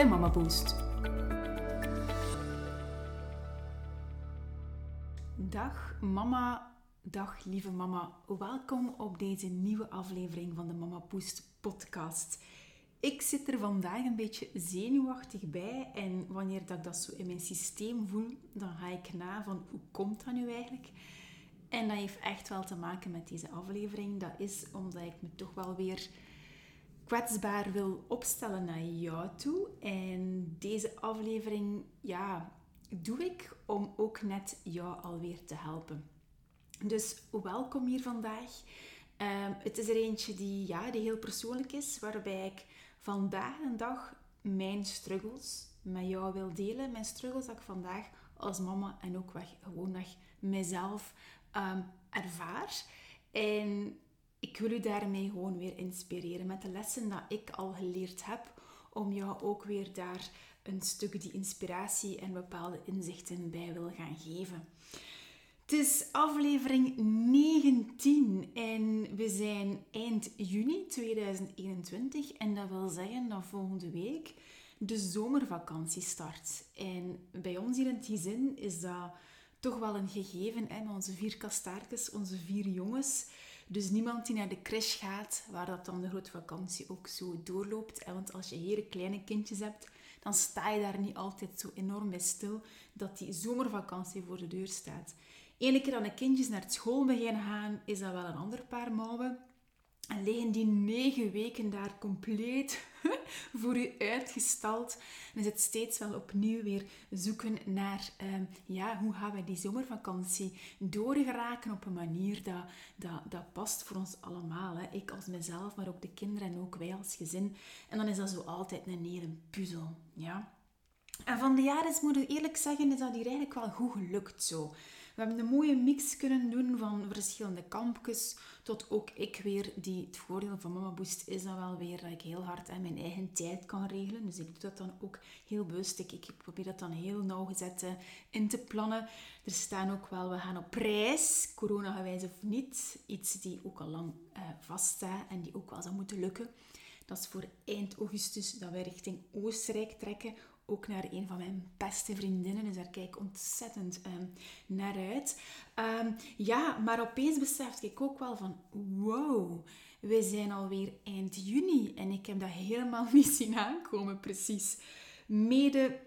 bij Mama Boost. Dag mama, dag lieve mama. Welkom op deze nieuwe aflevering van de Mama Boost podcast. Ik zit er vandaag een beetje zenuwachtig bij en wanneer dat ik dat zo in mijn systeem voel, dan ga ik na van hoe komt dat nu eigenlijk? En dat heeft echt wel te maken met deze aflevering. Dat is omdat ik me toch wel weer kwetsbaar wil opstellen naar jou toe. En deze aflevering, ja, doe ik om ook net jou alweer te helpen. Dus welkom hier vandaag. Um, het is er eentje die, ja, die heel persoonlijk is, waarbij ik vandaag een dag mijn struggles met jou wil delen. Mijn struggles dat ik vandaag als mama en ook weg, gewoon weg mezelf um, ervaar. En ik wil u daarmee gewoon weer inspireren met de lessen dat ik al geleerd heb, om jou ook weer daar een stuk die inspiratie en bepaalde inzichten bij wil gaan geven. Het is aflevering 19 en we zijn eind juni 2021 en dat wil zeggen dat volgende week de zomervakantie start. En bij ons hier in het is dat toch wel een gegeven, hè, met onze vier kastaartjes, onze vier jongens. Dus niemand die naar de crash gaat, waar dat dan de grote vakantie ook zo doorloopt. Want als je hele kleine kindjes hebt, dan sta je daar niet altijd zo enorm bij stil dat die zomervakantie voor de deur staat. Eén keer dat de kindjes naar school beginnen gaan, is dat wel een ander paar mouwen. En liggen die negen weken daar compleet voor u uitgestald. En is het steeds wel opnieuw weer zoeken naar, um, ja, hoe gaan we die zomervakantie doorgeraken op een manier dat, dat, dat past voor ons allemaal. Hè? Ik als mezelf, maar ook de kinderen en ook wij als gezin. En dan is dat zo altijd een hele puzzel, ja. En van de jaren, moet ik eerlijk zeggen, is dat hier eigenlijk wel goed gelukt zo. We hebben een mooie mix kunnen doen van verschillende kampjes, tot ook ik weer, die, het voordeel van Mama Boost is dan wel weer dat ik heel hard aan mijn eigen tijd kan regelen. Dus ik doe dat dan ook heel bewust. Ik, probeer dat dan heel nauwgezet in te plannen. Er staan ook wel, we gaan op reis, corona-gewijs of niet. Iets die ook al lang uh, vaststaat en die ook wel zou moeten lukken. Dat is voor eind augustus dat wij richting Oostenrijk trekken ook naar een van mijn beste vriendinnen. Dus daar kijk ik ontzettend um, naar uit. Um, ja, maar opeens besefte ik ook wel van... Wow, we zijn alweer eind juni. En ik heb dat helemaal niet zien aankomen, precies. Mede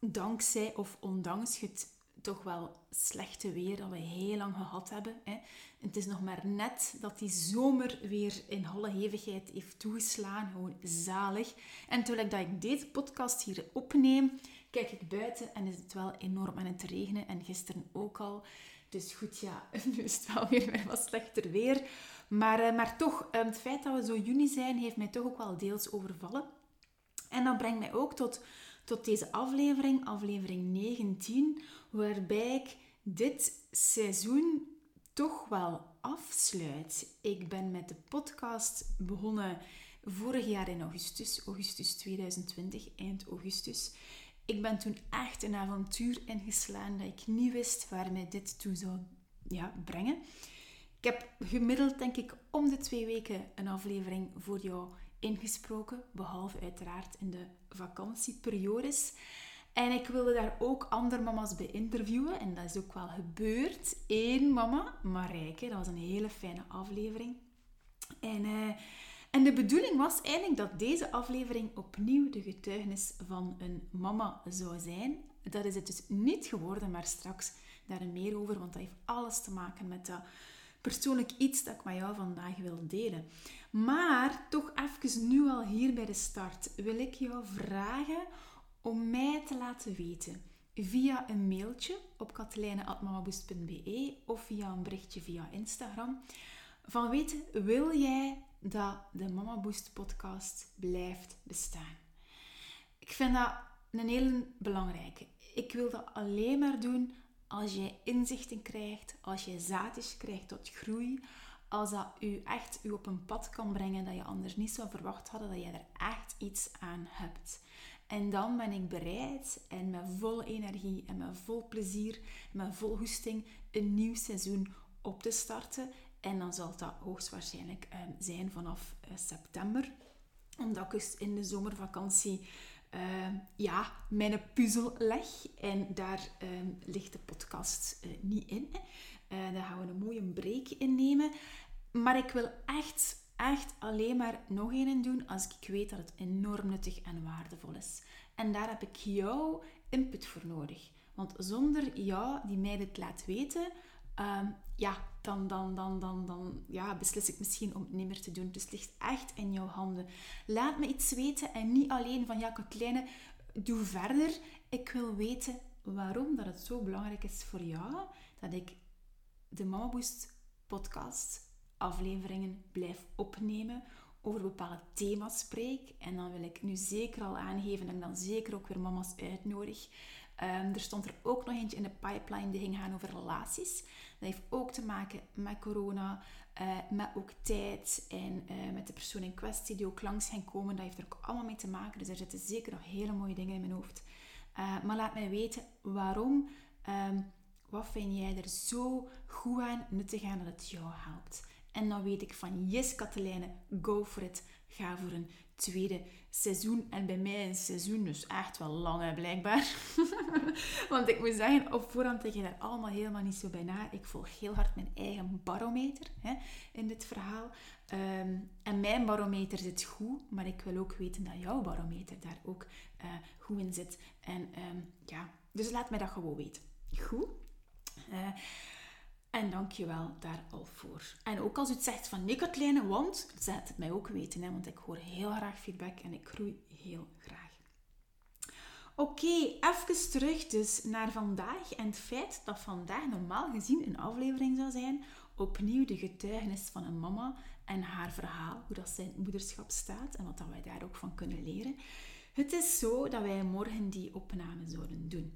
dankzij of ondanks het toch wel slechte weer dat we heel lang gehad hebben. Hè. Het is nog maar net dat die zomer weer in alle hevigheid heeft toegeslaan. Gewoon zalig. En terwijl ik, dat ik deze podcast hier opneem, kijk ik buiten en is het wel enorm aan het regenen. En gisteren ook al. Dus goed, ja, nu is het wel weer wat slechter weer. Maar, eh, maar toch, eh, het feit dat we zo juni zijn, heeft mij toch ook wel deels overvallen. En dat brengt mij ook tot tot deze aflevering, aflevering 19, waarbij ik dit seizoen toch wel afsluit. Ik ben met de podcast begonnen vorig jaar in augustus, augustus 2020, eind augustus. Ik ben toen echt een avontuur ingeslaan dat ik niet wist waar mij dit toe zou ja, brengen. Ik heb gemiddeld, denk ik, om de twee weken een aflevering voor jou ingesproken, behalve uiteraard in de vakantieperiodes. En ik wilde daar ook andere mama's bij interviewen. En dat is ook wel gebeurd. Eén mama, Marijke, dat was een hele fijne aflevering. En, uh, en de bedoeling was eigenlijk dat deze aflevering opnieuw de getuigenis van een mama zou zijn. Dat is het dus niet geworden, maar straks daar meer over, want dat heeft alles te maken met dat persoonlijk iets dat ik met jou vandaag wil delen. Maar toch even nu al hier bij de start wil ik jou vragen om mij te laten weten via een mailtje op katelijne.mamaboost.be of via een berichtje via Instagram. Van weten, wil jij dat de Mama Boost podcast blijft bestaan? Ik vind dat een hele belangrijke. Ik wil dat alleen maar doen als jij inzichten krijgt, als jij zaadjes krijgt tot groei, als dat u echt u op een pad kan brengen dat je anders niet zou verwacht hadden, dat je er echt iets aan hebt. En dan ben ik bereid en met vol energie en met vol plezier en met vol hoesting een nieuw seizoen op te starten. En dan zal dat hoogstwaarschijnlijk um, zijn vanaf uh, september. Omdat ik dus in de zomervakantie uh, ja, mijn puzzel leg. En daar uh, ligt de podcast uh, niet in. Hè. daar gaan we een mooie break in nemen. Maar ik wil echt, echt alleen maar nog een doen als ik weet dat het enorm nuttig en waardevol is. En daar heb ik jouw input voor nodig. Want zonder jou die mij dit laat weten, um, ja, dan, dan, dan, dan, dan ja, beslis ik misschien om het niet meer te doen. Dus het ligt echt in jouw handen. Laat me iets weten en niet alleen van ja, kleine, doe verder. Ik wil weten waarom dat het zo belangrijk is voor jou dat ik de Mama Boost podcast afleveringen blijf opnemen over bepaalde thema's spreek. En dan wil ik nu zeker al aangeven dat ik dan zeker ook weer mama's uitnodig. Um, er stond er ook nog eentje in de pipeline die ging gaan over relaties. Dat heeft ook te maken met corona, uh, met ook tijd en uh, met de persoon in kwestie die ook langs gaan komen. Dat heeft er ook allemaal mee te maken. Dus er zitten zeker nog hele mooie dingen in mijn hoofd. Uh, maar laat mij weten waarom. Um, wat vind jij er zo goed aan, nuttig aan dat het jou helpt? En dan weet ik van, yes Katelijne, go for it. Ga voor een tweede seizoen. En bij mij een seizoen dus echt wel lang, blijkbaar. Want ik moet zeggen, op voorhand je daar allemaal helemaal niet zo bij na. Ik volg heel hard mijn eigen barometer hè, in dit verhaal. Um, en mijn barometer zit goed, maar ik wil ook weten dat jouw barometer daar ook uh, goed in zit. En um, ja, dus laat mij dat gewoon weten. Goed? Uh, en dank je wel daar al voor. En ook als u het zegt van nee, Katlijne, want zet het mij ook weten, hè, want ik hoor heel graag feedback en ik groei heel graag. Oké, even terug dus naar vandaag en het feit dat vandaag normaal gezien een aflevering zou zijn. Opnieuw de getuigenis van een mama en haar verhaal, hoe dat zijn moederschap staat en wat dat wij daar ook van kunnen leren. Het is zo dat wij morgen die opname zouden doen.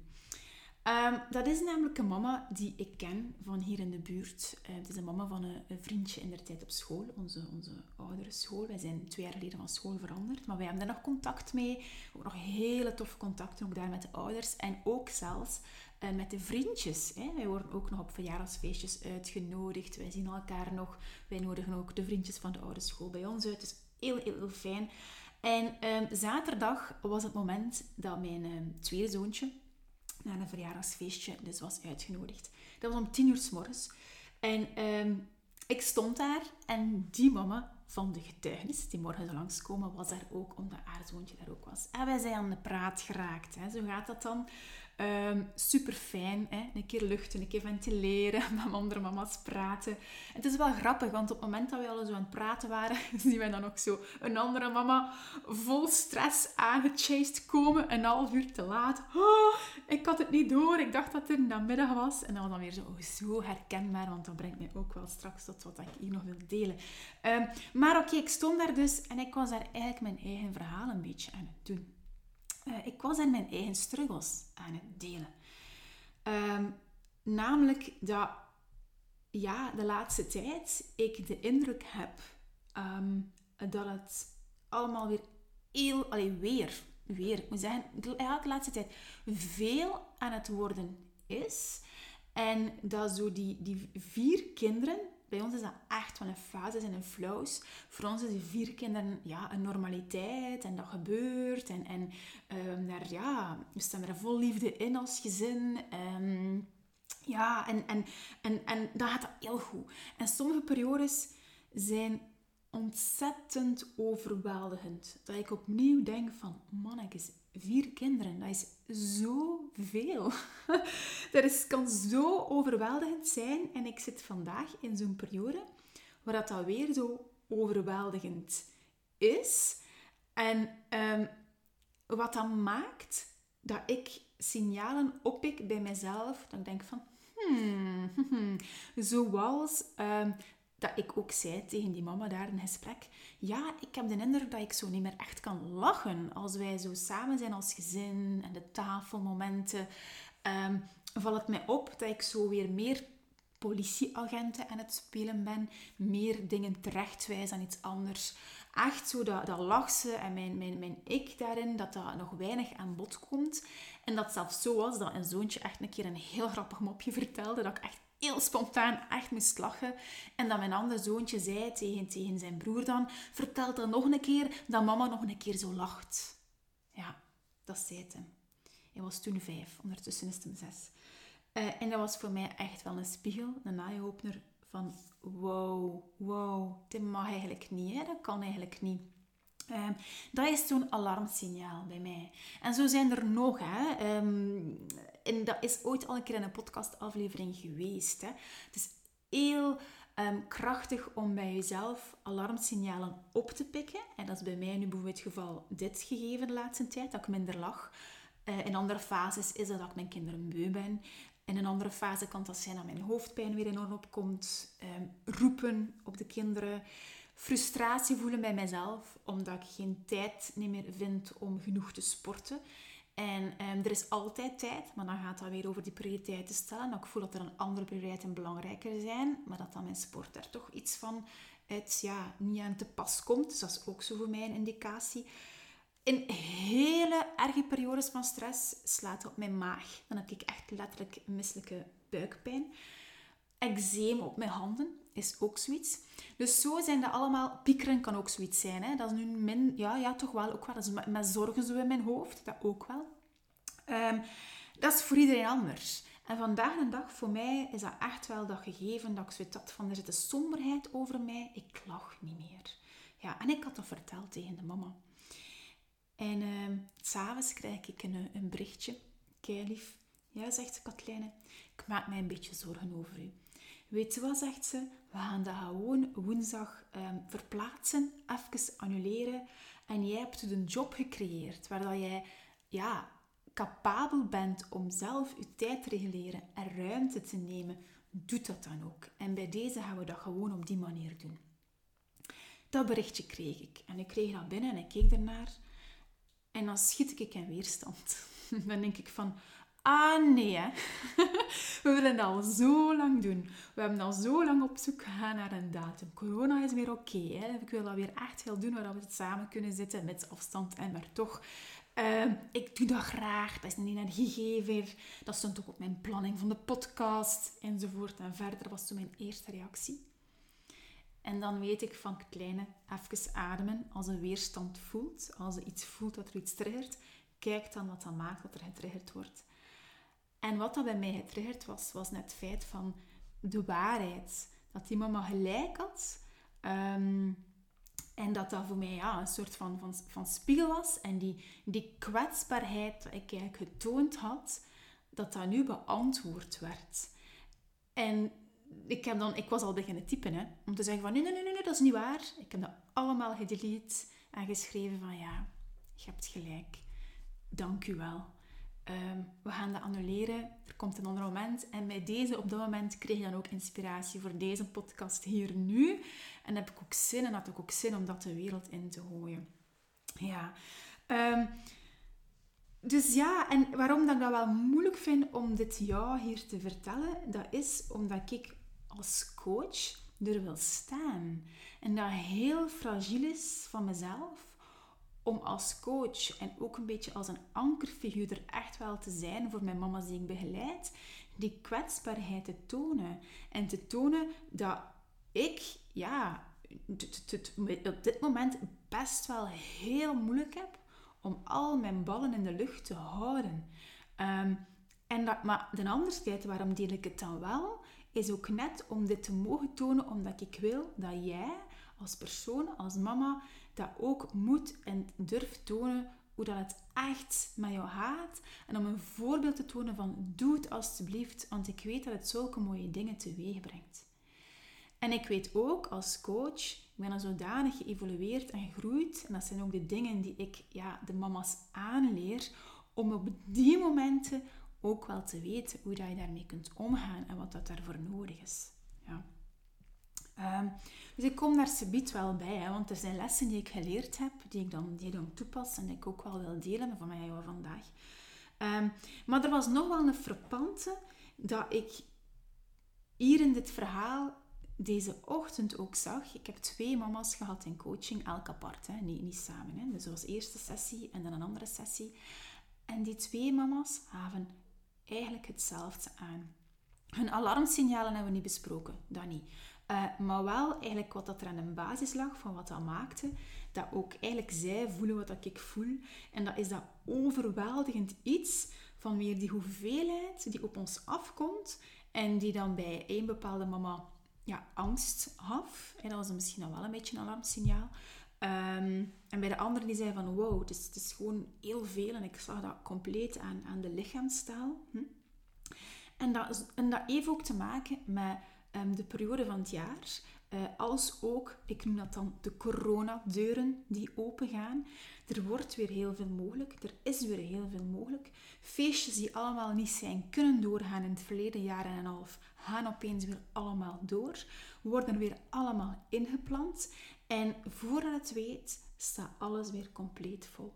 Um, dat is namelijk een mama die ik ken van hier in de buurt. Uh, het is een mama van een, vriendje in de tijd op school, onze, onze oudere school. Wij zijn twee jaar geleden van school veranderd, maar wij hebben daar nog contact mee. Ook nog hele toffe contacten, ook daar met de ouders en ook zelfs uh, met de vriendjes. Hè. Wij worden ook nog op verjaardagsfeestjes uitgenodigd. Wij zien elkaar nog. Wij nodigen ook de vriendjes van de oude school bij ons uit. Dus heel, heel, heel fijn. En um, zaterdag was het moment dat mijn um, tweede zoontje naar een verjaardagsfeestje dus was uitgenodigd. Dat was om tien uur s morgens. En um, ik stond daar en die mama van de getuigenis, die morgen zou langskomen, was daar ook, omdat haar zoontje daar ook was. En wij zijn aan de praat geraakt. Hè. Zo gaat dat dan. Um, super fijn, een keer luchten, een keer ventileren, met andere mama's praten. het is wel grappig, want op het moment dat we al zo aan het praten waren, zien we dan ook zo een andere mama vol stress aangechased komen, een half uur te laat. Oh, ik had het niet door, ik dacht dat het een namiddag was. En dan was dan weer zo, oh, zo herkenbaar, want dat brengt mij ook wel straks tot wat ik hier nog wil delen. Um, maar oké, ik stond daar dus en ik was daar eigenlijk mijn eigen verhaal een beetje aan het doen. Uh, ik was in mijn eigen struggles aan het delen. Um, namelijk dat ja, de laatste tijd ik de indruk heb um, dat het allemaal weer heel, allee, weer, weer, ik moet zeggen, eigenlijk de laatste tijd veel aan het worden is. En dat zo die, die vier kinderen bij ons is dat echt wel een fase en een flows. Voor ons is die vier kinderen ja, een normaliteit en dat gebeurt. En, en um, daar, ja, we staan er vol liefde in als gezin. Um, ja, en, en, en, en dat gaat heel goed. En sommige periodes zijn ontzettend overweldigend. Dat ik opnieuw denk van, mannetjes, vier kinderen, dat is zoveel. dat is, kan zo overweldigend zijn. En ik zit vandaag in zo'n periode waar dat, weer zo overweldigend is. En um, wat dat maakt dat ik signalen oppik bij mezelf, ik denk van, hmm, zoals um, dat ik ook zei tegen die mama daar in gesprek. Ja, ik heb de indruk dat ik zo niet meer echt kan lachen. Als wij zo samen zijn als gezin en de tafelmomenten. Um, valt het mij op dat ik zo weer meer politieagenten aan het spelen ben. Meer dingen terechtwijs aan iets anders. Echt zo dat, dat lachse en mijn, mijn, mijn ik daarin, dat dat nog weinig aan bod komt. En dat zelfs zo was dat een zoontje echt een keer een heel grappig mopje vertelde. Dat ik echt heel spontaan echt moest lachen. En dat mijn andere zoontje zei tegen, tegen zijn broer dan... Vertel dan nog een keer dat mama nog een keer zo lacht. Ja, dat zei het. Hij was toen vijf, ondertussen is het hem zes. Uh, en dat was voor mij echt wel een spiegel, een eye-opener van wow, wow, dit mag eigenlijk niet, hè? dat kan eigenlijk niet. Um, dat is zo'n alarmsignaal bij mij. En zo zijn er nog. Hè. Um, en dat is ooit al een keer in een podcastaflevering geweest. Hè. Het is heel um, krachtig om bij jezelf alarmsignalen op te pikken. En dat is bij mij nu bijvoorbeeld het geval dit gegeven de laatste tijd, dat ik minder lach. Uh, in andere fases is dat dat ik mijn kinderen beu ben. In een andere fase kan dat zijn dat mijn hoofdpijn weer enorm opkomt. Um, roepen op de kinderen. Frustratie voelen bij mezelf, omdat ik geen tijd meer vind om genoeg te sporten. En um, er is altijd tijd, maar dan gaat dat weer over die prioriteiten stellen. Dat ik voel dat er een andere prioriteiten belangrijker zijn, maar dat dan mijn sport er toch iets van uit, ja, niet aan te pas komt. Dus dat is ook zo voor mij een indicatie. In hele erge periodes van stress slaat op mijn maag. Dan heb ik echt letterlijk misselijke buikpijn. Eczeem op mijn handen is ook zoiets. Dus zo zijn dat allemaal... Piekeren kan ook zoiets zijn. Hè? Dat is nu min... Ja, ja, toch wel. Ook wel. Dat is met, zorgen zo in mijn hoofd. Dat ook wel. Um, dat is voor iedereen anders. En vandaag de dag, voor mij, is dat echt wel dat gegeven dat ik zoiets had van, er zit een somberheid over mij. Ik lach niet meer. Ja, en ik had dat verteld tegen de mama. En uh, s'avonds krijg ik een, een berichtje. lief. Ja, zegt ze, Katlijne. Ik maak mij een beetje zorgen over u. Weet je wat, zegt ze? We gaan dat gewoon woensdag um, verplaatsen, even annuleren. En jij hebt een job gecreëerd waar dat jij ja, capabel bent om zelf je tijd te reguleren en ruimte te nemen. Doe dat dan ook. En bij deze gaan we dat gewoon op die manier doen. Dat berichtje kreeg ik. En ik kreeg dat binnen en ik keek ernaar. En dan schiet ik in weerstand. dan denk ik van, ah nee, we willen dat al zo lang doen. We hebben al zo lang op zoek gegaan naar een datum. Corona is weer oké. Okay, ik wil dat weer echt wel doen, waar we samen kunnen zitten met afstand en maar toch. Uh, ik doe dat graag, dat is een energiegever. Dat stond ook op mijn planning van de podcast, enzovoort en verder. Was toen mijn eerste reactie. En dan weet ik van kleine, even ademen. Als een weerstand voelt, als je iets voelt dat er iets triggert, kijk dan wat dat maakt dat er getriggerd wordt. En wat dat bij mij getriggerd was, was net het feit van de waarheid. Dat die mama gelijk had. Um, en dat dat voor mij ja, een soort van, van, van spiegel was. En die, die kwetsbaarheid dat ik eigenlijk getoond had, dat dat nu beantwoord werd. En ik, heb dan, ik was al beginnen typen, hè, om te zeggen van nee, nee, nee, nee, dat is niet waar. Ik heb dat allemaal gedelete en geschreven van ja, je hebt gelijk. Dank u wel. Um, we gaan dat annuleren. Er komt een ander moment. En bij deze, op dat moment, kreeg ik dan ook inspiratie voor deze podcast hier nu. En heb ik ook zin, en had ik ook zin om dat de wereld in te gooien. Ja. Um, dus ja, en waarom dat ik dat wel moeilijk vind om dit jou hier te vertellen, dat is omdat ik als coach er wil staan. En dat heel fragiel is van mezelf om als coach en ook een beetje als een ankerfiguur er echt wel te zijn voor mijn mama's die ik begeleid, die kwetsbaarheid te tonen. En te tonen dat ik, ja, op dit moment best wel heel moeilijk heb om al mijn ballen in de lucht te houden. Um, en dat, maar de andere tijd, waarom deel ik het dan wel, is ook net om dit te mogen tonen, omdat ik wil dat jij als persoon, als mama, dat ook moet en durft tonen hoe dat het echt met jou gaat. En om een voorbeeld te tonen van doe het alsjeblieft, want ik weet dat het zulke mooie dingen teweeg brengt. En ik weet ook als coach, ik ben dan zodanig geëvolueerd en gegroeid. En dat zijn ook de dingen die ik ja, de mama's aanleer. Om op die momenten ook wel te weten hoe dat je daarmee kunt omgaan en wat dat daarvoor nodig is. Ehm, dus ik kom daar subiet wel bij, hè, want er zijn lessen die ik geleerd heb, die ik dan, die ik dan toepas en die ik ook wel wil delen van mij vandaag. Ehm, maar er was nog wel een frappante dat ik hier in dit verhaal deze ochtend ook zag. Ik heb twee mama's gehad in coaching, elk apart, hè, niet, niet samen. Hè. Dus zoals eerste sessie en dan een andere sessie. En die twee mama's gaven eigenlijk hetzelfde aan. Hun alarmsignalen hebben we niet besproken, dat niet. Uh, maar wel eigenlijk wat dat er aan de basis lag van wat dat maakte, dat ook eigenlijk zij voelen wat dat ik voel. En dat is dat overweldigend iets van weer die hoeveelheid die op ons afkomt en die dan bij één bepaalde mama ja, angst gaf. En dat was misschien al wel een beetje een alarmsignaal. Ehm, en bij de andere die zei van wow, het is, het is gewoon heel veel en ik zag dat compleet aan, aan de lichaamstaal. Hm? En, dat, en dat heeft ook te maken met um, de periode van het jaar. Uh, als ook, ik noem dat dan de coronadeuren die opengaan. Er wordt weer heel veel mogelijk. Er is weer heel veel mogelijk. Feestjes die allemaal niet zijn kunnen doorgaan in het verleden jaar en een half, gaan opeens weer allemaal door. Worden weer allemaal ingepland. En voordat het weet, staat alles weer compleet vol.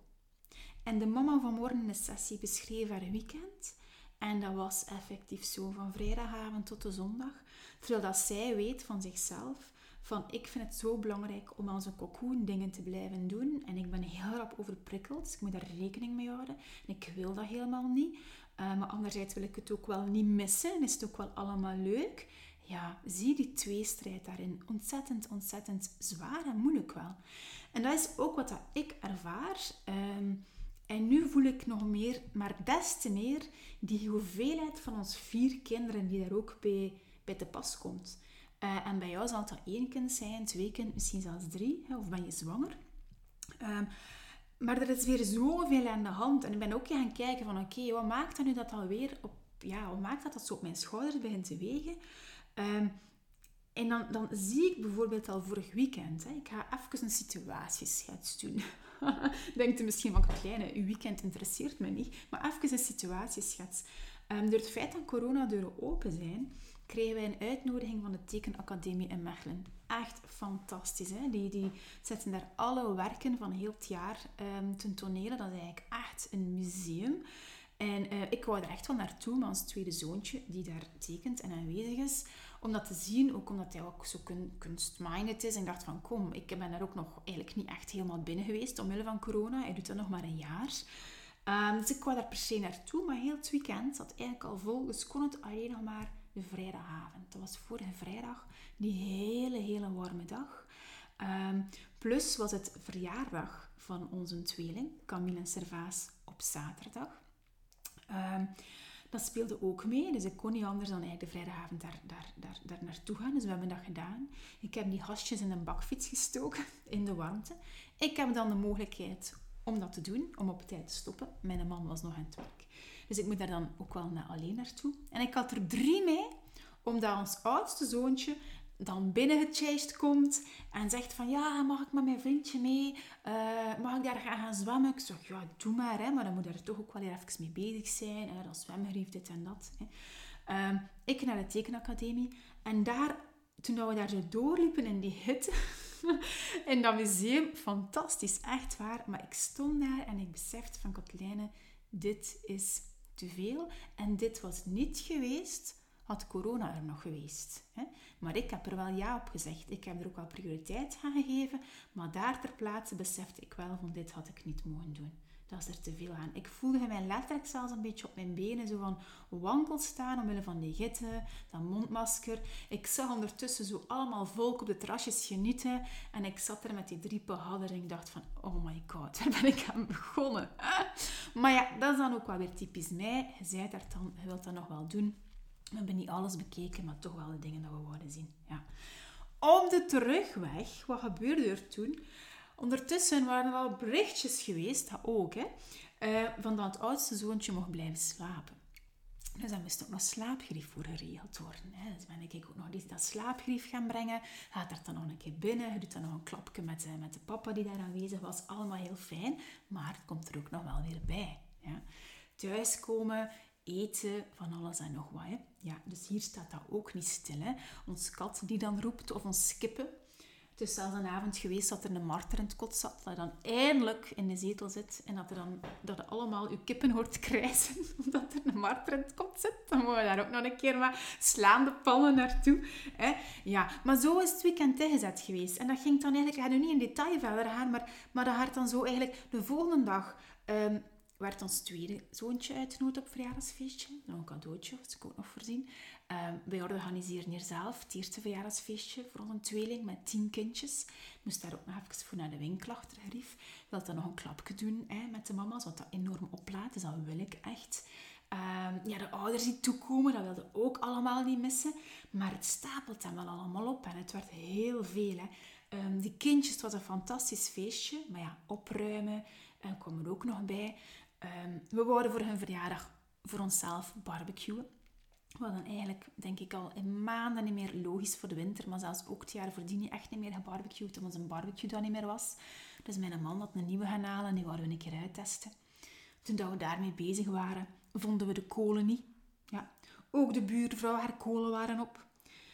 En de mama van morgen in de sessie beschreef haar weekend. En dat was effectief zo, van vrijdagavond tot de zondag. Terwijl dat zij weet van zichzelf, van ik vind het zo belangrijk om als een cocoon dingen te blijven doen. En ik ben heel rap overprikkeld, dus ik moet daar rekening mee houden. En ik wil dat helemaal niet. Uh, maar anderzijds wil ik het ook wel niet missen en is het ook wel allemaal leuk. Ja, zie die tweestrijd daarin. Ontzettend, ontzettend zwaar en moeilijk wel. En dat is ook wat dat ik ervaar. Ehm, en nu voel ik nog meer, maar des te meer, die hoeveelheid van ons vier kinderen die daar ook bij, bij te pas komt. Uh, en bij jou zal dat één kind zijn, twee kind, misschien zelfs drie. Hè, of ben je zwanger? Um, maar er is weer zoveel aan de hand. En ik ben ook gaan kijken van, oké, wat maakt dat nu dat alweer op... Ja, wat maakt dat dat zo op mijn schouders begint te wegen? Um, en dan, dan zie ik bijvoorbeeld al vorig weekend, hè, ik ga even een situatieschets doen. Denkt u misschien van, kleine, uw weekend interesseert me niet. Maar even een situatieschets. Um, door het feit dat coronadeuren open zijn, kregen wij een uitnodiging van de Tekenacademie in Mechelen. Echt fantastisch. Hè? Die, die zetten daar alle werken van heel het jaar um, ten tonele. Dat is eigenlijk echt een museum. En uh, ik wou er echt wel naartoe, maar ons tweede zoontje, die daar tekent en aanwezig is, om dat te zien, ook omdat hij ook zo kunstminded is. En ik dacht van, kom, ik ben daar ook nog eigenlijk niet echt helemaal binnen geweest, omwille van corona. Hij doet dat nog maar een jaar. Um, dus ik wou daar per se naartoe, maar heel het weekend zat eigenlijk al vol. Dus kon het alleen nog maar vrijdagavond. Dat was vorige vrijdag, die hele, hele warme dag. Um, plus was het verjaardag van onze tweeling, Camille en Servaas, op zaterdag. Um, dat speelde ook mee, dus ik kon niet anders dan eigenlijk de vrijdagavond daar, daar, daar, daar naartoe gaan. Dus we hebben dat gedaan. Ik heb die gastjes in een bakfiets gestoken, in de warmte. Ik heb dan de mogelijkheid om dat te doen, om op tijd te stoppen. Mijn man was nog aan het werk. Dus ik moet daar dan ook wel naar alleen naartoe. En ik had er drie mee, omdat ons oudste zoontje dan binnen het chest komt en zegt van ja, mag ik met mijn vriendje mee? Uh, mag ik daar gaan, zwemmen? Ik zeg ja, doe maar, hè, maar dan moet er toch ook wel even mee bezig zijn. Hè, dat zwemgerief, dit en dat. Hè. Uh, ik naar de tekenacademie en daar, toen we daar zo doorliepen in die hitte, in dat museum, fantastisch, echt waar. Maar ik stond daar en ik besefte van Kotlijne, dit is te veel. En dit was niet geweest had corona er nog geweest. Maar ik heb er wel ja op gezegd. Ik heb er ook wel prioriteit aan gegeven. Maar daar ter plaatse besefte ik wel van dit had ik niet mogen doen. Dat is er te veel aan. Ik voelde mij letterlijk zelfs een beetje op mijn benen zo van wankel staan omwille van die gitte, dat mondmasker. Ik zag ondertussen zo allemaal volk op de terrasjes genieten. En ik zat er met die drie hadden en ik dacht van, oh my god, waar ben ik aan begonnen? Maar ja, dat is dan ook wel weer typisch mij. Je zei daar dan, je wilt dat nog wel doen. We hebben niet alles bekeken, maar toch wel de dingen dat we wouden zien. Ja. Op de terugweg, wat gebeurde er toen? Ondertussen waren er al berichtjes geweest, dat ook, hè, uh, van dat het oudste zoontje mocht blijven slapen. Dus dan moest ook nog slaapgrief voor geregeld worden. Hè. Dus ben ik ook nog die, dat slaapgrief gaan brengen. Gaat er dan nog een keer binnen. Je doet dan nog een klapje met, met de papa die daar aanwezig was. Allemaal heel fijn. Maar het komt er ook nog wel weer bij. Ja. Thuiskomen, eten, van alles en nog wat. Hè. Ja, dus hier staat dat ook niet stil. Hè. Ons kat die dan roept, of ons kippen. Het is zelfs een avond geweest dat er een marter in het kot zat, dat je dan eindelijk in de zetel zit en dat, er dan, dat je allemaal je kippen hoort krijzen omdat er een marter in het kot zit. Dan moet je daar ook nog een keer wat slaande pannen naartoe. Hè. Ja, maar zo is het weekend ingezet geweest. En dat ging dan eigenlijk, ik ga nu niet in detail verder gaan, maar, maar dat gaat dan zo eigenlijk de volgende dag... Um, werd ons tweede zoontje uitgenodigd op verjaardagsfeestje. Nog een cadeautje, dat ik ook nog voorzien. Um, wij organiseren hier zelf het eerste verjaardagsfeestje voor onze tweeling met tien kindjes. Moest daar ook nog even voor naar de winkel achter Grief. Wil dan nog een klapje doen hè, met de mama's, want dat enorm oplaat. Dus dat wil ik echt. Um, ja, de ouders die toekomen, dat wilden ook allemaal niet missen. Maar het stapelt dan wel allemaal op en het werd heel veel. Hè. Um, die kindjes, het was een fantastisch feestje. Maar ja, opruimen uh, kwam er ook nog bij. we wouden voor hun verjaardag voor onszelf barbecuen. Wat dan eigenlijk, denk ik, al in maanden niet meer logisch voor de winter. Maar zelfs ook het jaar voordien niet echt niet meer gebarbecued, omdat een barbecue dan niet meer was. Dus mijn man had een nieuwe gaan halen en die wouden we een keer uittesten. Toen dat we daarmee bezig waren, vonden we de kolen niet. Ja. Ook de buurvrouw, haar kolen waren op.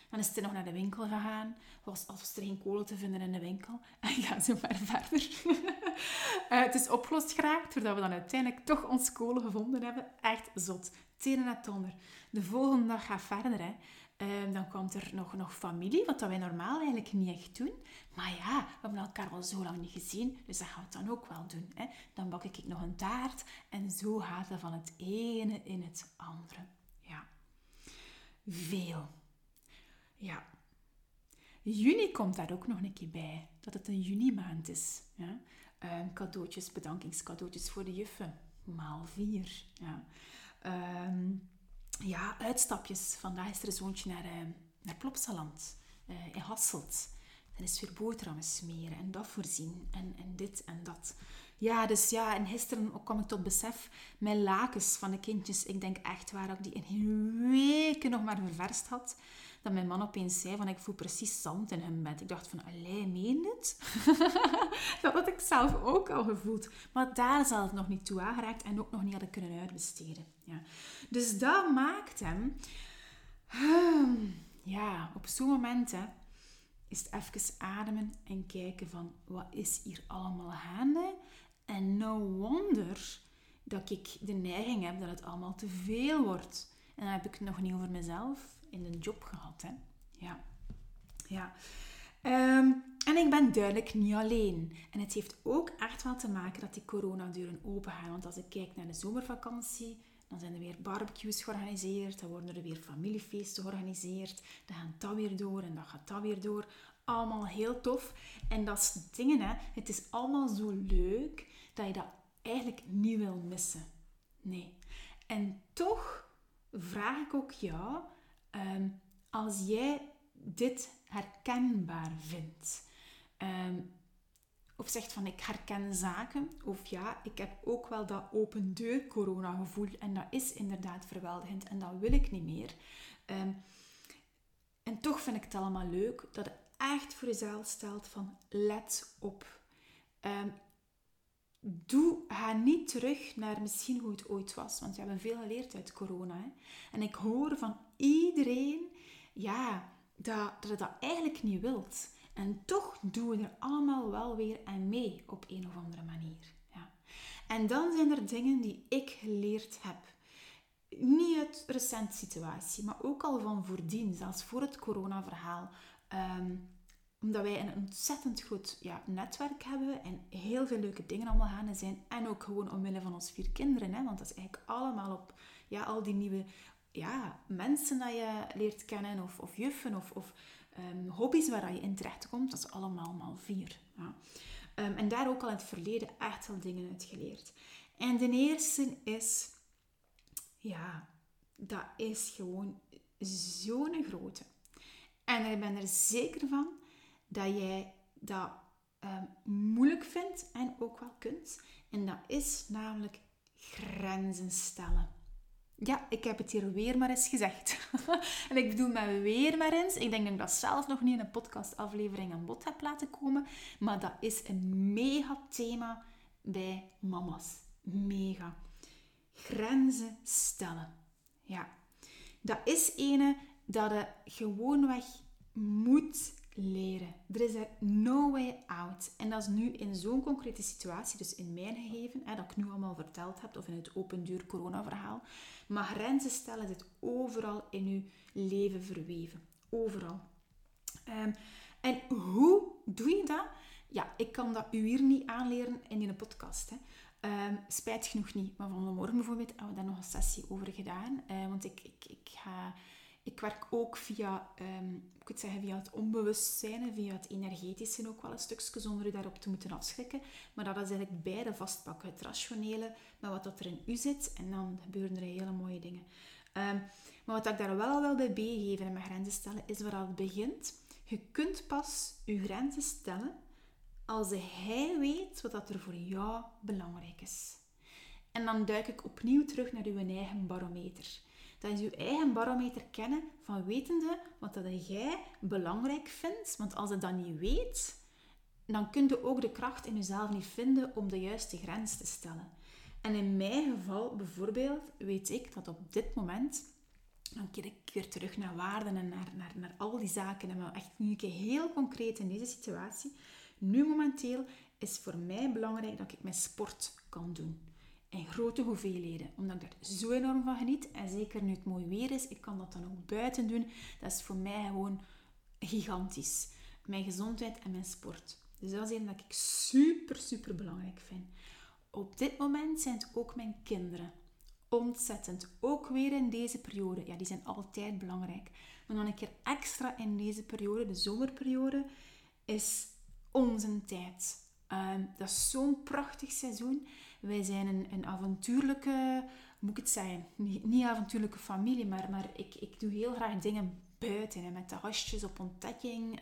Dan is ze nog naar de winkel gegaan. Was, als er geen kolen te vinden in de winkel. En ja, zo maar verder. uh, het is opgelost geraakt, doordat we dan uiteindelijk toch ons kolen gevonden hebben. Echt zot tenen het onder. De volgende dag gaat verder. Hè. Um, dan komt er nog, nog familie, wat dat wij normaal eigenlijk niet echt doen. Maar ja, we hebben elkaar al zo lang niet gezien, dus dat gaan we dan ook wel doen. Hè. Dan bak ik nog een taart en zo gaat het van het ene in het andere. Ja. Veel. Ja. Juni komt daar ook nog een keer bij, dat het een juni maand is. Ja. Um, cadeautjes, bedankingscadeautjes voor de juffen. Maal vier. Ja. Um, ja, uitstapjes. Vandaag is er een zoontje naar, uh, naar Plopsaland uh, in Hasselt. Dan is weer boterhammen smeren en dat voorzien en, en dit en dat. Ja, dus ja, en gisteren kwam ik tot besef, mijn lakens van de kindjes, ik denk echt waar ik die in weken nog maar ververst had dat mijn man opeens zei van ik voel precies zand in hun bed. Ik dacht van, allee, meen het? dat had ik zelf ook al gevoeld. Maar daar het nog niet toe aangeraakt en ook nog niet hadden kunnen uitbesteden. Ja. Dus dat maakt hem... Ja, op zo'n moment is het even ademen en kijken van wat is hier allemaal gaande? En no wonder dat ik de neiging heb dat het allemaal te veel wordt. En dan heb ik het nog niet over mezelf in de job gehad. Hè? Ja. ja. Ehm, en ik ben duidelijk niet alleen. En het heeft ook echt wel te maken dat die coronadeuren open gaan. Want als ik kijk naar de zomervakantie, dan zijn er weer barbecues georganiseerd, dan worden er weer familiefeesten georganiseerd, dan gaat dat weer door en dan gaat dat weer door. Allemaal heel tof. En dat is dingen, hè. Het is allemaal zo leuk dat je dat eigenlijk niet wil missen. Nee. En toch vraag ik ook jou, Ehm, als jij dit herkenbaar vindt, ehm, of zegt van ik herken zaken, of ja, ik heb ook wel dat open deur corona gevoel en dat is inderdaad verweldigend en dat wil ik niet meer. Ehm, en toch vind ik het allemaal leuk dat je echt voor jezelf stelt van let op. doe, ga niet terug naar misschien hoe het ooit was, want we hebben veel geleerd uit corona. Hè? En ik hoor van iedereen ja, dat, dat je dat eigenlijk niet wilt. En toch doen we er allemaal wel weer aan mee op een of andere manier. Ja. En dan zijn er dingen die ik geleerd heb. Niet uit recente situatie, maar ook al van voordien, zelfs voor het coronaverhaal. Um, omdat wij een ontzettend goed ja, netwerk hebben en heel veel leuke dingen allemaal gaan zijn. En ook gewoon omwille van ons vier kinderen. Hè, want dat is eigenlijk allemaal op ja, al die nieuwe ja, mensen dat je leert kennen, of, of juffen, of, of um, hobby's waar je in terecht komt. Dat is allemaal allemaal vier. Ja. Um, en daar ook al in het verleden echt wel dingen uit geleerd. En de eerste is, ja, dat is gewoon zo'n grote. En ik ben er zeker van dat jij dat um, moeilijk vindt en ook wel kunt. En dat is namelijk grenzen stellen. Ja, ik heb het hier weer maar eens gezegd. en ik bedoel met weer maar eens. Ik denk dat ik dat zelf nog niet in een podcastaflevering aan bod heb laten komen. Maar dat is een mega thema bij mama's. Mega. Grenzen stellen. Ja. Dat is ene dat je gewoonweg moet leren. Er is er no way out. En dat is nu in zo'n concrete situatie, dus in mijn gegeven, hè, dat ik nu allemaal verteld heb, of in het open duur corona verhaal. Maar grenzen stellen zit overal in je leven verweven. Overal. Ehm, en hoe doe je dat? Ja, ik kan dat u hier niet aanleren in een podcast. Hè. Um, spijt genoeg niet. Maar vanmorgen bijvoorbeeld hebben we daar nog een sessie over gedaan. Uh, want ik, ik, ik, ga, ik werk ook via, um, ik zeggen, via het onbewustzijn, via het energetische ook wel een stukje, zonder u daarop te moeten afschrikken. Maar dat is eigenlijk beide vastpakken. Het rationele, maar wat dat er in u zit. En dan gebeuren er hele mooie dingen. Um, maar wat ik daar wel wel bij geven en mijn grenzen stellen, is waar het begint. Je kunt pas je grenzen stellen als hij weet wat er voor jou belangrijk is. En dan duik ik opnieuw terug naar uw eigen barometer. Dat is uw eigen barometer kennen van wetende wat dat jij belangrijk vindt. Want als je dat niet weet, dan kun je ook de kracht in jezelf niet vinden om de juiste grens te stellen. En in mijn geval bijvoorbeeld weet ik dat op dit moment, dan keer ik weer terug naar waarden en naar, naar, naar al die zaken. En maar echt nu heel concreet in deze situatie. Nu momenteel is voor mij belangrijk dat ik mijn sport kan doen. In grote hoeveelheden. Omdat ik daar zo enorm van geniet. En zeker nu het mooi weer is, ik kan dat dan ook buiten doen. Dat is voor mij gewoon gigantisch. Mijn gezondheid en mijn sport. Dus dat is een dat ik super, super belangrijk vind. Op dit moment zijn het ook mijn kinderen. Ontzettend. Ook weer in deze periode. Ja, die zijn altijd belangrijk. Maar dan een keer extra in deze periode, de zomerperiode, is onze tijd. Ehm, dat is zo'n prachtig seizoen. Wij zijn een, een avontuurlijke, moet ik het zeggen, niet, niet avontuurlijke familie, maar, maar ik, ik doe heel graag dingen buiten. Hè, met de hasjes op ontdekking,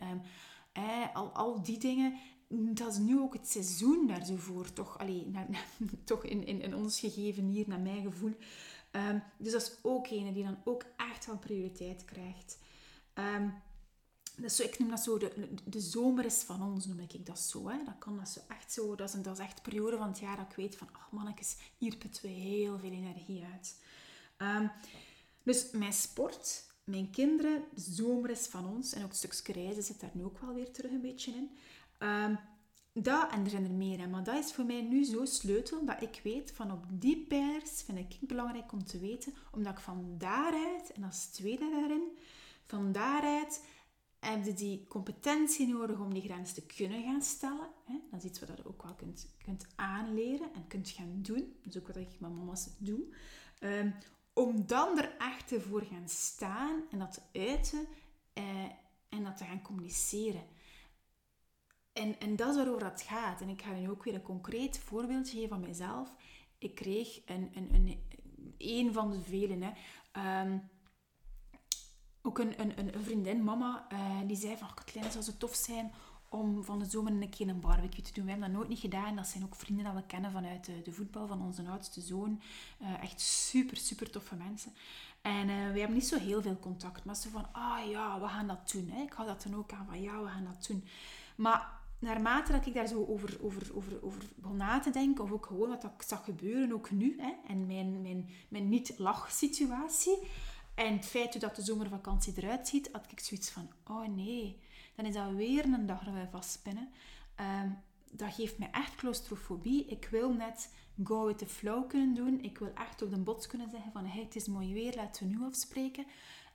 eh, al, al die dingen. Dat is nu ook het seizoen daar zo voor, toch, allee, toch in, in, in ons gegeven hier, naar mijn gevoel. Ehm, dus dat is ook een die dan ook echt wel prioriteit krijgt. Um, dat zo, ik noem dat zo, de, de zomer is van ons, noem ik dat zo. Hè. Dat kan dat zo echt zo, dat is, een, dat is echt een periode van het jaar dat ik weet van, ach mannetjes, hier putten we heel veel energie uit. Ehm, dus mijn sport, mijn kinderen, de zomer is van ons. En ook een stukje reizen zit daar nu ook wel weer terug een beetje in. Um, dat, en er zijn er meer, hè, maar dat is voor mij nu zo sleutel dat ik weet van op die pijlers vind ik belangrijk om te weten, omdat ik van daaruit, en als tweede daarin, van daaruit heb je die competentie nodig om die grens te kunnen gaan stellen. Dat is iets wat je ook wel kunt, kunt aanleren en kunt gaan doen. Dat is ook wat ik met mama's doe. Um, om dan er echt voor gaan staan en dat te uiten eh, en dat te gaan communiceren. En, en dat is waarover het gaat. En ik ga nu ook weer een concreet voorbeeld geven van mezelf. Ik kreeg een, een, een, een van de velen. Hè. Um, ook een, een, een vriendin, mama, uh, die zei van... Katlijn, zou het tof zijn om van de zomer een keer een barbecue te doen. We hebben dat nooit niet gedaan. Dat zijn ook vrienden dat we kennen vanuit de, de voetbal van onze oudste zoon. Uh, echt super, super toffe mensen. En uh, we hebben niet zo heel veel contact. Maar ze van, ah ja, we gaan dat doen. Hè. Ik hou dat dan ook aan van, ja, we gaan dat doen. Maar naarmate dat ik daar zo over, over, over, over begon na te denken, of ook gewoon wat ik zag gebeuren, ook nu, hè, en mijn, mijn, mijn niet-lach-situatie, en het feit dat de zomervakantie eruit ziet, had ik zoiets van, oh nee, dan is dat weer een dag dat wij vastpinnen. Um, dat geeft mij echt claustrofobie. Ik wil net go with the flow kunnen doen. Ik wil echt op de bots kunnen zeggen van, hey, het is mooi weer, laten we nu afspreken.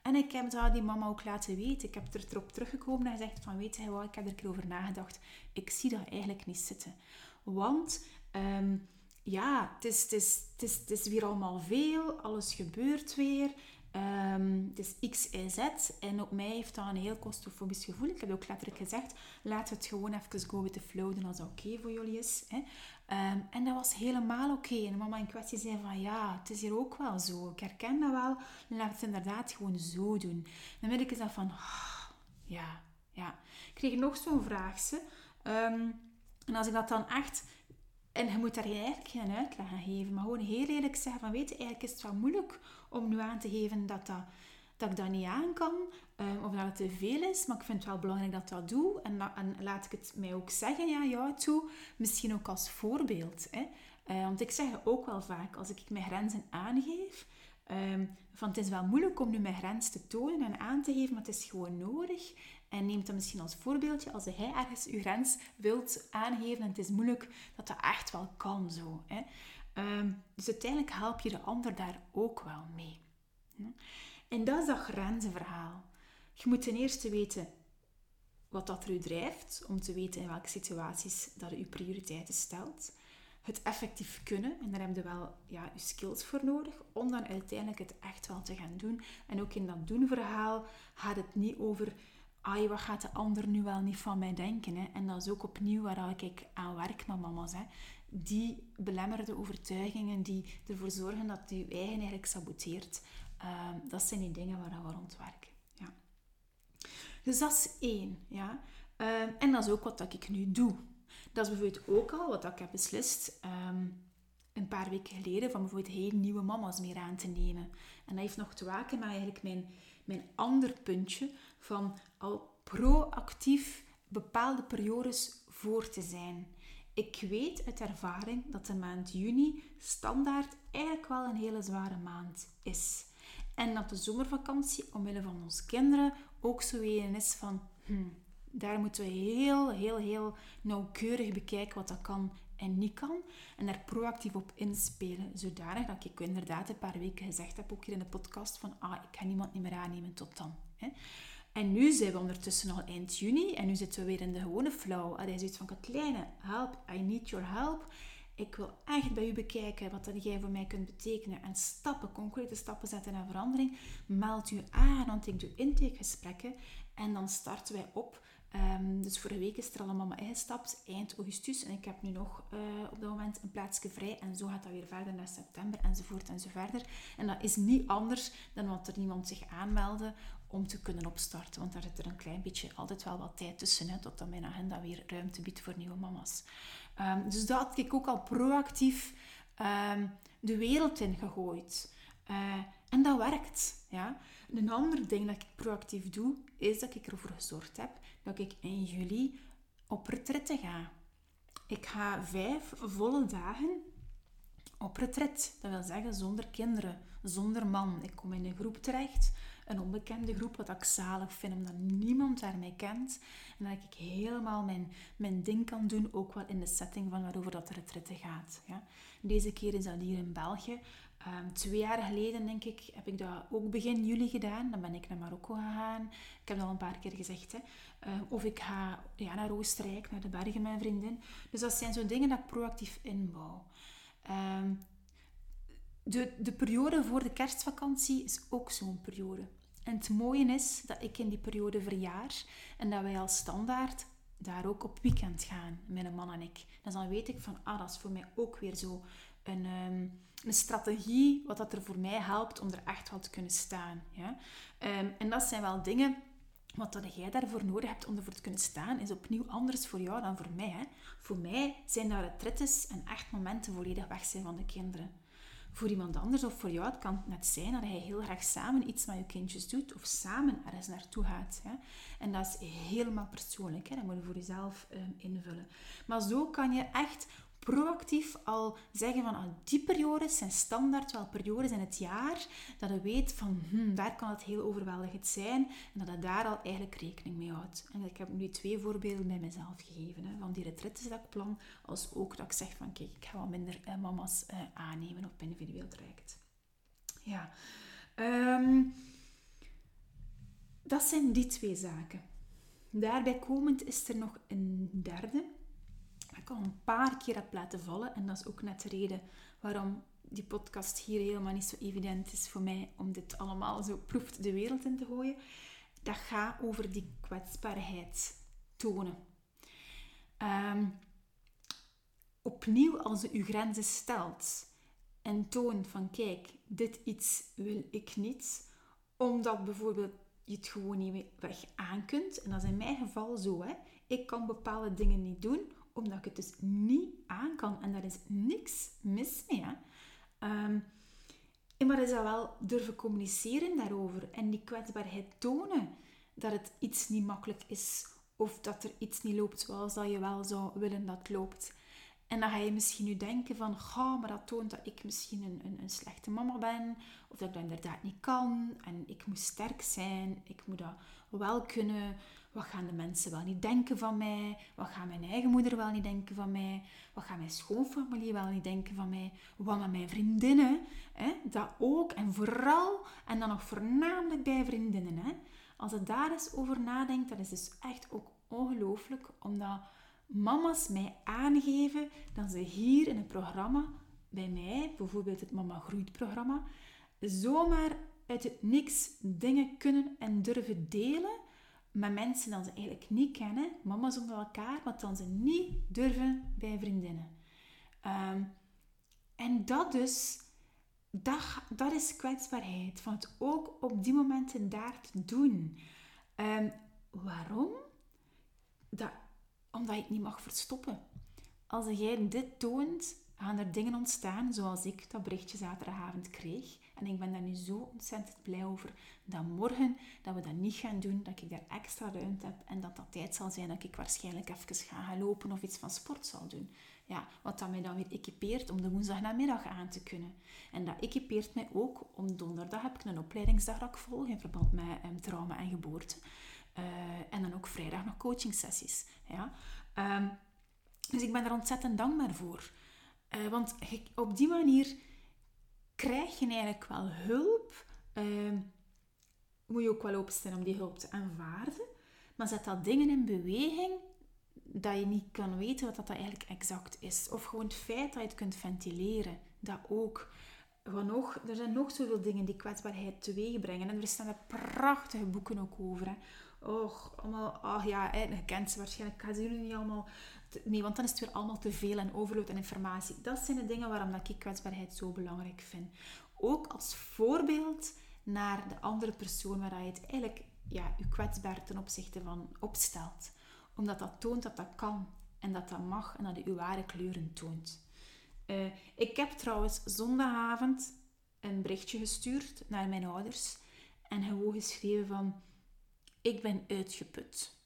En ik heb dat die mama ook laten weten. Ik heb er erop teruggekomen en gezegd van, weet je wat, ik heb er een keer over nagedacht. Ik zie dat eigenlijk niet zitten. Want... Um, ja, het is, het, is, het, is, het is weer allemaal veel, alles gebeurt weer. Um, het is X, Y, Z. En op mij heeft dat een heel claustrofobisch gevoel. Ik heb ook letterlijk gezegd, we het gewoon even go with the flow doen als dat oké voor jullie is. Hè. Um, en dat was helemaal oké. En mama in kwestie zei van, ja, het is hier ook wel zo. Ik herken dat wel. Laat het inderdaad gewoon zo doen. Dan weet ik dat van, oh, ja, ja. Ik kreeg nog zo'n vraagje. Um, en als ik dat dan echt en je moet daar eigenlijk geen uitleg aan geven, maar gewoon heel eerlijk zeggen van, weet je, eigenlijk is het wel moeilijk om nu aan te geven dat, dat, dat ik dat niet aan kan, um, of dat het te veel is, maar ik vind het wel belangrijk dat ik dat doe. En, en laat ik het mij ook zeggen, ja, jou toe, misschien ook als voorbeeld. Hè. Uh, want ik zeg ook wel vaak, als ik mijn grenzen aangeef, Ehm, van het is wel moeilijk om nu mijn grens te tonen en aan te geven, maar het is gewoon nodig. En neemt dat misschien als voorbeeldje, als hij ergens uw grens wilt aangeven en het is moeilijk, dat dat echt wel kan zo. Hè. Ehm, dus uiteindelijk help je de ander daar ook wel mee. En dat is dat grenzenverhaal. Je moet ten eerste weten wat dat er u drijft, om te weten in welke situaties dat u prioriteiten stelt. Het effectief kunnen, en daar heb je wel ja, je skills voor nodig, om dan uiteindelijk het echt wel te gaan doen. En ook in dat doen-verhaal gaat het niet over, ai, wat gaat de ander nu wel niet van mij denken? Hè? En dat is ook opnieuw waar ik aan werk met mama's. Hè? Die belemmerde overtuigingen die ervoor zorgen dat je eigen eigenlijk saboteert, ehm, dat zijn die dingen waar we rond werken. Dus dat is één. Ja? Ehm, en dat is ook wat ik nu doe. Dat is bijvoorbeeld ook al wat ik heb beslist ehm, een paar weken geleden, van bijvoorbeeld heel nieuwe mama's meer aan te nemen. En dat heeft nog te maken met eigenlijk mijn, mijn ander puntje van al proactief bepaalde periodes voor te zijn. Ik weet uit ervaring dat de maand juni standaard eigenlijk wel een hele zware maand is. En dat de zomervakantie, omwille van onze kinderen, ook zo een is van... Hmm, daar moeten we heel, heel, heel nauwkeurig bekijken wat dat kan en niet kan. En daar proactief op inspelen. Zodanig dat ik inderdaad een paar weken gezegd heb, ook hier in de podcast, van ah, ik ga niemand niet meer aannemen tot dan. En nu zijn we ondertussen al eind juni en nu zitten we weer in de gewone flow. Hij zoiets van, Katlijne, help, I need your help. Ik wil echt bij u bekijken wat dat jij voor mij kunt betekenen en stappen, concrete stappen zetten naar verandering. Meld u aan, want ik doe intakegesprekken en dan starten wij op. Um, dus vorige week is er al een mama ingestapt, eind augustus. En ik heb nu nog uh, op dat moment een plaatsje vrij. En zo gaat dat weer verder naar september, enzovoort enzoverder. En dat is niet anders dan wat er niemand zich aanmeldde om te kunnen opstarten. Want daar zit er een klein beetje altijd wel wat tijd tussen, hè, totdat mijn agenda weer ruimte biedt voor nieuwe mama's. Um, dus dat had ik ook al proactief um, de wereld in gegooid. Uh, en dat werkt. Ja. Een ander ding dat ik proactief doe, is dat ik ervoor gezorgd heb dat ik in juli op retraite ga. Ik ga vijf volle dagen op retret. Dat wil zeggen zonder kinderen, zonder man. Ik kom in een groep terecht een onbekende groep, wat ik zalig vind, omdat niemand daarmee kent. En dat ik helemaal mijn, mijn ding kan doen, ook wel in de setting van waarover dat de retraite gaat. Ja. Deze keer is dat hier in België. Um, twee jaar geleden, denk ik, heb ik dat ook begin juli gedaan. Dan ben ik naar Marokko gegaan. Ik heb dat al een paar keer gezegd. Hè. Uh, of ik ga ja, naar Oostenrijk, naar de bergen, mijn vriendin. Dus dat zijn zo dingen dat ik proactief inbouw. Um, de, de periode voor de kerstvakantie is ook zo'n periode. En het mooie is dat ik in die periode verjaar en dat wij als standaard daar ook op weekend gaan, mijn man en ik. Dus dan weet ik van, ah, dat is voor mij ook weer zo een, um, een strategie, wat dat er voor mij helpt om er echt wel te kunnen staan. Ja? Um, en dat zijn wel dingen, wat dat jij daarvoor nodig hebt om ervoor te kunnen staan, is opnieuw anders voor jou dan voor mij. Hè? Voor mij zijn dat retretes en echt momenten volledig weg zijn van de kinderen voor iemand anders of voor jou, het kan net zijn dat hij heel graag samen iets met je kindjes doet of samen ergens naartoe gaat. Hè. En dat is helemaal persoonlijk, hè. dat moet je voor jezelf um, invullen. Maar zo kan je echt proactief al zeggen van ah, die periodes zijn standaard wel periodes in het jaar dat je weet van hmm, daar kan het heel overweldigend zijn en dat je daar al eigenlijk rekening mee houdt. En ik heb nu twee voorbeelden bij mezelf gegeven hè, van die retretes dat plan, als ook dat ik zeg van kijk, ik ga wat minder eh, mama's eh, aannemen op individueel traject. Ja, um, dat zijn die twee zaken. Daarbij komend is er nog een derde ik al een paar keer heb laten vallen. En dat is ook net de reden waarom die podcast hier helemaal niet zo evident is voor mij om dit allemaal zo proeft de wereld in te gooien. Dat gaat over die kwetsbaarheid tonen. Um, opnieuw, als je je grenzen stelt en toont van kijk, dit iets wil ik niet, omdat bijvoorbeeld je het gewoon niet weg aan kunt. En dat is in mijn geval zo. Hè. Ik kan bepaalde dingen niet doen omdat ik het dus niet aan kan. En daar is niks mis mee. Maar is dat wel durven communiceren daarover en die kwetsbaarheid tonen dat het iets niet makkelijk is of dat er iets niet loopt zoals dat je wel zou willen dat loopt. En dan ga je misschien nu denken van, ga, maar dat toont dat ik misschien een, een, een, slechte mama ben. Of dat ik dat inderdaad niet kan. En ik moet sterk zijn. Ik moet dat wel kunnen. Wat gaan de mensen wel niet denken van mij? Wat gaat mijn eigen moeder wel niet denken van mij? Wat gaat mijn schoonfamilie wel niet denken van mij? Wat met mijn vriendinnen? Hè? Dat ook. En vooral, en dan nog voornamelijk bij vriendinnen. Hè? Als je daar eens over nadenkt, dat is dus echt ook ongelooflijk. Omdat mama's mij aangeven dat ze hier in het programma, bij mij, bijvoorbeeld het Mama Groeit programma, zomaar uit het niks dingen kunnen en durven delen met mensen die ze eigenlijk niet kennen, mama's onder elkaar, wat dan ze niet durven bij vriendinnen. Ehm, en dat dus, dat, dat is kwetsbaarheid, van het ook op die momenten daar te doen. Um, waarom? Dat, omdat je het niet mag verstoppen. Als jij dit toont, gaan er dingen ontstaan zoals ik dat berichtje zaterdagavond kreeg. En ik ben daar nu zo ontzettend blij over dat morgen dat we dat niet gaan doen, dat ik daar extra ruimte heb en dat dat tijd zal zijn dat ik waarschijnlijk even ga gaan lopen of iets van sport zal doen. Ja, wat dat mij dan weer equipeert om de woensdagnamiddag aan te kunnen. En dat equipeert mij ook om donderdag heb ik een opleidingsdag dat ik volg in verband met um, trauma en geboorte. Uh, en dan ook vrijdag nog coaching sessies. Ja. Um, dus ik ben er ontzettend dankbaar voor. Uh, want op die manier krijg je eigenlijk wel hulp. Uh, moet je ook wel openstaan om die hulp te aanvaarden. Maar zet dat dingen in beweging dat je niet kan weten wat dat eigenlijk exact is. Of gewoon het feit dat je het kunt ventileren. Dat ook. Er zijn nog zoveel dingen die kwetsbaarheid teweeg brengen. En er staan er prachtige boeken ook over. Hè. Och, allemaal, ach ja, je kent ze waarschijnlijk. Ik ga ze jullie niet allemaal Nee, want dan is het weer allemaal te veel en overload en informatie. Dat zijn de dingen waarom dat ik kwetsbaarheid zo belangrijk vind. Ook als voorbeeld naar de andere persoon waar je het eigenlijk ja, je kwetsbaar ten opzichte van opstelt. Omdat dat toont dat dat kan en dat dat mag en dat je je ware kleuren toont. Uh, ik heb trouwens zondagavond een berichtje gestuurd naar mijn ouders en gewoon geschreven van ik ben uitgeput.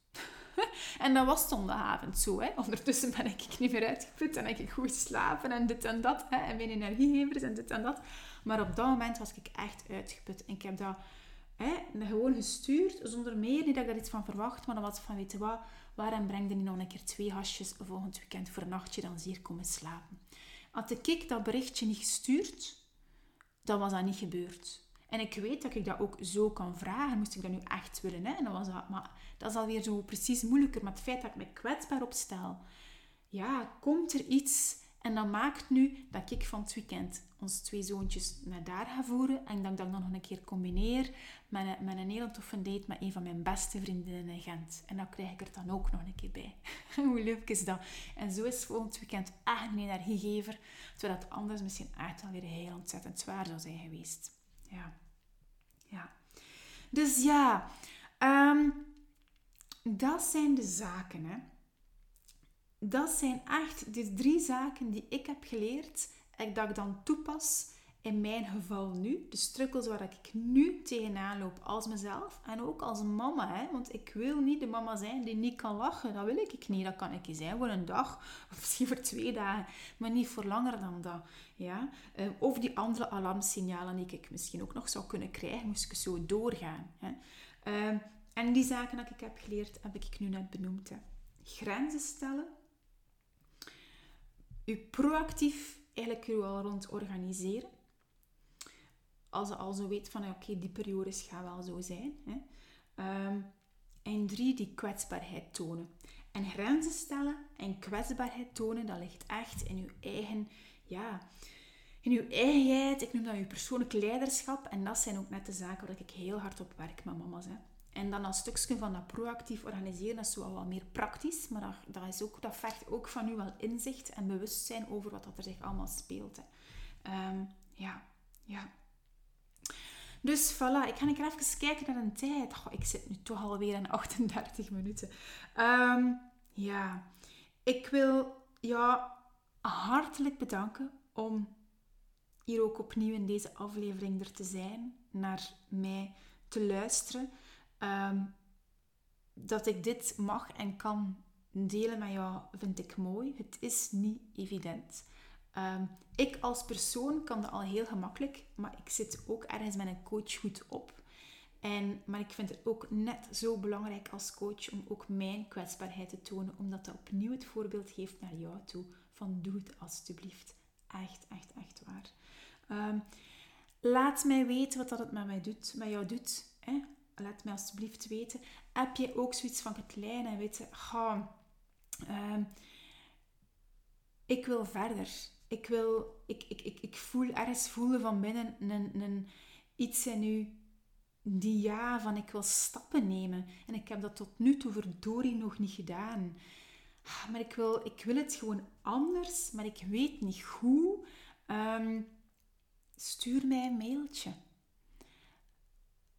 en dat was zondagavond zo. Hè. Ondertussen ben ik niet meer uitgeput en heb ik goed geslapen en dit en dat. Hè. En mijn energiegevers en dit en dat. Maar op dat moment was ik echt uitgeput. En ik heb dat hè, gewoon gestuurd, zonder meer. Niet dat ik daar iets van verwacht, maar dan was van, weet je wat, waarom breng je niet nog een keer twee hasjes volgend weekend voor een nachtje, dan zeer komen slapen. Had ik dat berichtje niet gestuurd, dan was dat niet gebeurd. En ik weet dat ik dat ook zo kan vragen, moest ik dat nu echt willen. Hè? En dan was dat, maar dat is alweer zo precies moeilijker. Maar het feit dat ik me kwetsbaar opstel, ja, komt er iets en dat maakt nu dat ik van het weekend onze twee zoontjes naar daar ga voeren. En dat ik dat nog een keer combineer met een, met een hele toffe date met een van mijn beste vriendinnen in Gent. En dan krijg ik er dan ook nog een keer bij. Hoe leuk is dat? En zo is volgend weekend echt een energiegever. Terwijl dat anders misschien echt alweer heel ontzettend zwaar zou zijn geweest. Ja. Ja. Dus ja, um, dat zijn de zaken. Hè. Dat zijn echt de drie zaken die ik heb geleerd en dat ik dan toepas in mijn geval nu. De struggles waar ik nu tegenaan loop als mezelf en ook als mama. Hè? Want ik wil niet de mama zijn die niet kan lachen. Dat wil ik niet. Dat kan ik zijn voor een dag of misschien voor twee dagen, maar niet voor langer dan dat. Ja? Ehm, of die andere alarmsignalen die ik misschien ook nog zou kunnen krijgen, moest ik zo doorgaan. Hè? Ehm, en die zaken dat ik heb geleerd, heb ik nu net benoemd. Hè. Grenzen stellen. U proactief eigenlijk u al rond organiseren. Als je al zo weet van, oké, die periodes gaan wel zo zijn. Hè. Um, en drie, die kwetsbaarheid tonen. En grenzen stellen en kwetsbaarheid tonen, dat ligt echt in uw eigen, ja, in uw eigenheid. Ik noem dat uw persoonlijk leiderschap. En dat zijn ook net de zaken waar ik heel hard op werk met mama's. En dan een stukje van dat proactief organiseren, dat is wel meer praktisch, maar dat, dat, is ook, dat vergt ook van u wel inzicht en bewustzijn over wat er zich allemaal speelt. Um, ja, ja. Dus voilà, ik ga even kijken naar een tijd. Ik zit nu toch alweer aan 38 minuten. Um, ja, ik wil jou hartelijk bedanken om hier ook opnieuw in deze aflevering er te zijn, naar mij te luisteren. Ehm, dat ik dit mag en kan delen met jou vind ik mooi. Het is niet evident. Ehm, ik als persoon kan dat al heel gemakkelijk, maar ik zit ook ergens met een coach goed op. En, maar ik vind het ook net zo belangrijk als coach om ook mijn kwetsbaarheid te tonen, omdat dat opnieuw het voorbeeld geeft naar jou toe van doe het alstublieft. Echt, echt, echt waar. Ehm, laat mij weten wat dat het met mij doet, met jou doet. Hè? Laat mij alstublieft weten. Heb je ook zoiets van kleine, weet je, ga, ehm, ik wil verder. Ik wil, ik, ik, ik, ik voel ergens voelen van binnen een, een, iets in u die ja, van ik wil stappen nemen. En ik heb dat tot nu toe verdorie nog niet gedaan. Ah, maar ik wil, ik wil het gewoon anders, maar ik weet niet hoe. Um, stuur mij een mailtje.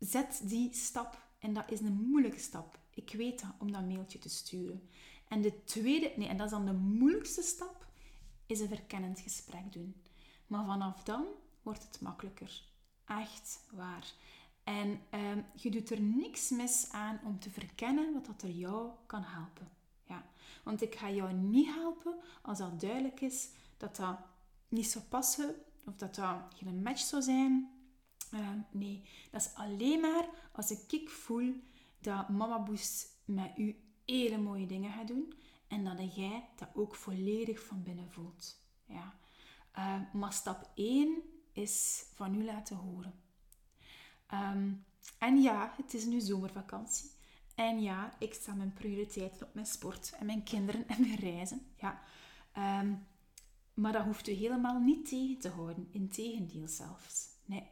Zet die stap. En dat is een moeilijke stap. Ik weet dat, om dat mailtje te sturen. En de tweede, nee, en dat is dan de moeilijkste stap, is een verkennend gesprek doen. Maar vanaf dan wordt het makkelijker. Echt waar. En um, je doet er niks mis aan om te verkennen wat dat er jou kan helpen. Ja. Want ik ga jou niet helpen als dat duidelijk is dat dat niet zou passen of dat dat geen match zou zijn. Uh, nee, dat is alleen maar als ik voel dat Mama Boost met u hele mooie dingen gaat doen en dat jij dat ook volledig van binnen voelt. Ja. Uh, maar stap 1 is van u laten horen. Um, en ja, het is nu zomervakantie. En ja, ik sta mijn prioriteiten op mijn sport en mijn kinderen en mijn reizen. Ja. Maar dat hoeft u helemaal niet tegen te houden. Integendeel zelfs. Nee.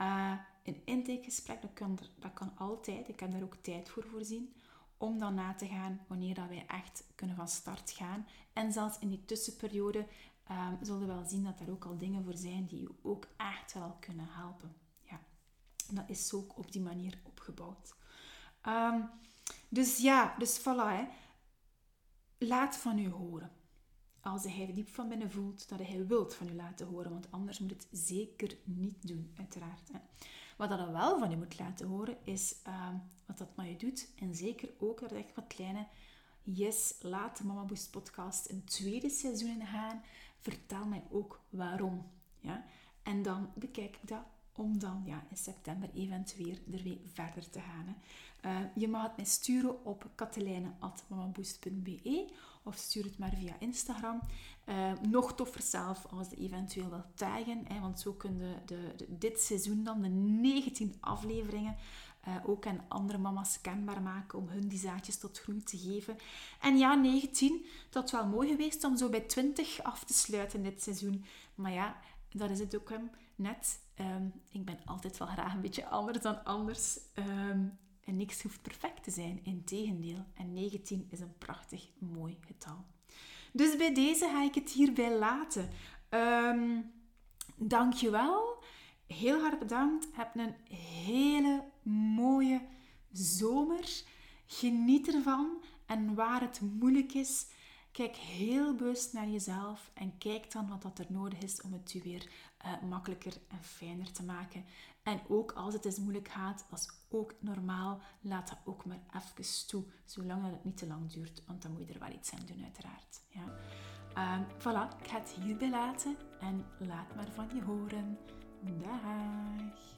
Uh, een intakegesprek, dat kan, dat kan altijd. Ik heb daar ook tijd voor voorzien. Om dan na te gaan wanneer dat wij echt kunnen van start gaan. En zelfs in die tussenperiode um, zullen we wel zien dat er ook al dingen voor zijn die u ook echt wel kunnen helpen. Ja. dat is ook op die manier opgebouwd. Um, dus ja, dus voilà. Hè. Laat van u horen als hij diep van binnen voelt dat hij wilt van u laten horen. Want anders moet het zeker niet doen, uiteraard. Hè. Wat dat wel van u moet laten horen, is ehm, wat dat met je doet. En zeker ook, dat echt wat kleine... Yes, laat de Mama Boost podcast een tweede seizoen in gaan. Vertel mij ook waarom. Ja? En dan bekijk ik dat om dan ja, in september eventueel er weer verder te gaan. Hè. Uh, je mag het mij sturen op katelijne.mamaboost.be of stuur het maar via Instagram. Uh, nog toffer zelf als je eventueel wil taggen, hè, want zo kunnen de, de, dit seizoen dan de 19 afleveringen uh, ook aan andere mama's kenbaar maken om hun die zaadjes tot groei te geven. En ja, 19, dat wel mooi geweest om zo bij 20 af te sluiten dit seizoen. Maar ja, dat is het ook hem net. Um, ik ben altijd wel graag een beetje anders dan anders. Um, en niks hoeft perfect te zijn, integendeel. En 19 is een prachtig mooi getal. Dus bij deze ga ik het hierbij laten. Um, dankjewel. Heel hard bedankt. Heb een hele mooie zomer. Geniet ervan. En waar het moeilijk is, kijk heel bewust naar jezelf en kijk dan wat dat er nodig is om het je weer uh, makkelijker en fijner te maken. En ook als het eens moeilijk gaat, is ook normaal. Laat dat ook maar even toe, zolang dat het niet te lang duurt, want dan moet je er wel iets aan doen, uiteraard. Ja. Um, voilà, ik ga het hierbij laten en laat maar van je horen. Dag!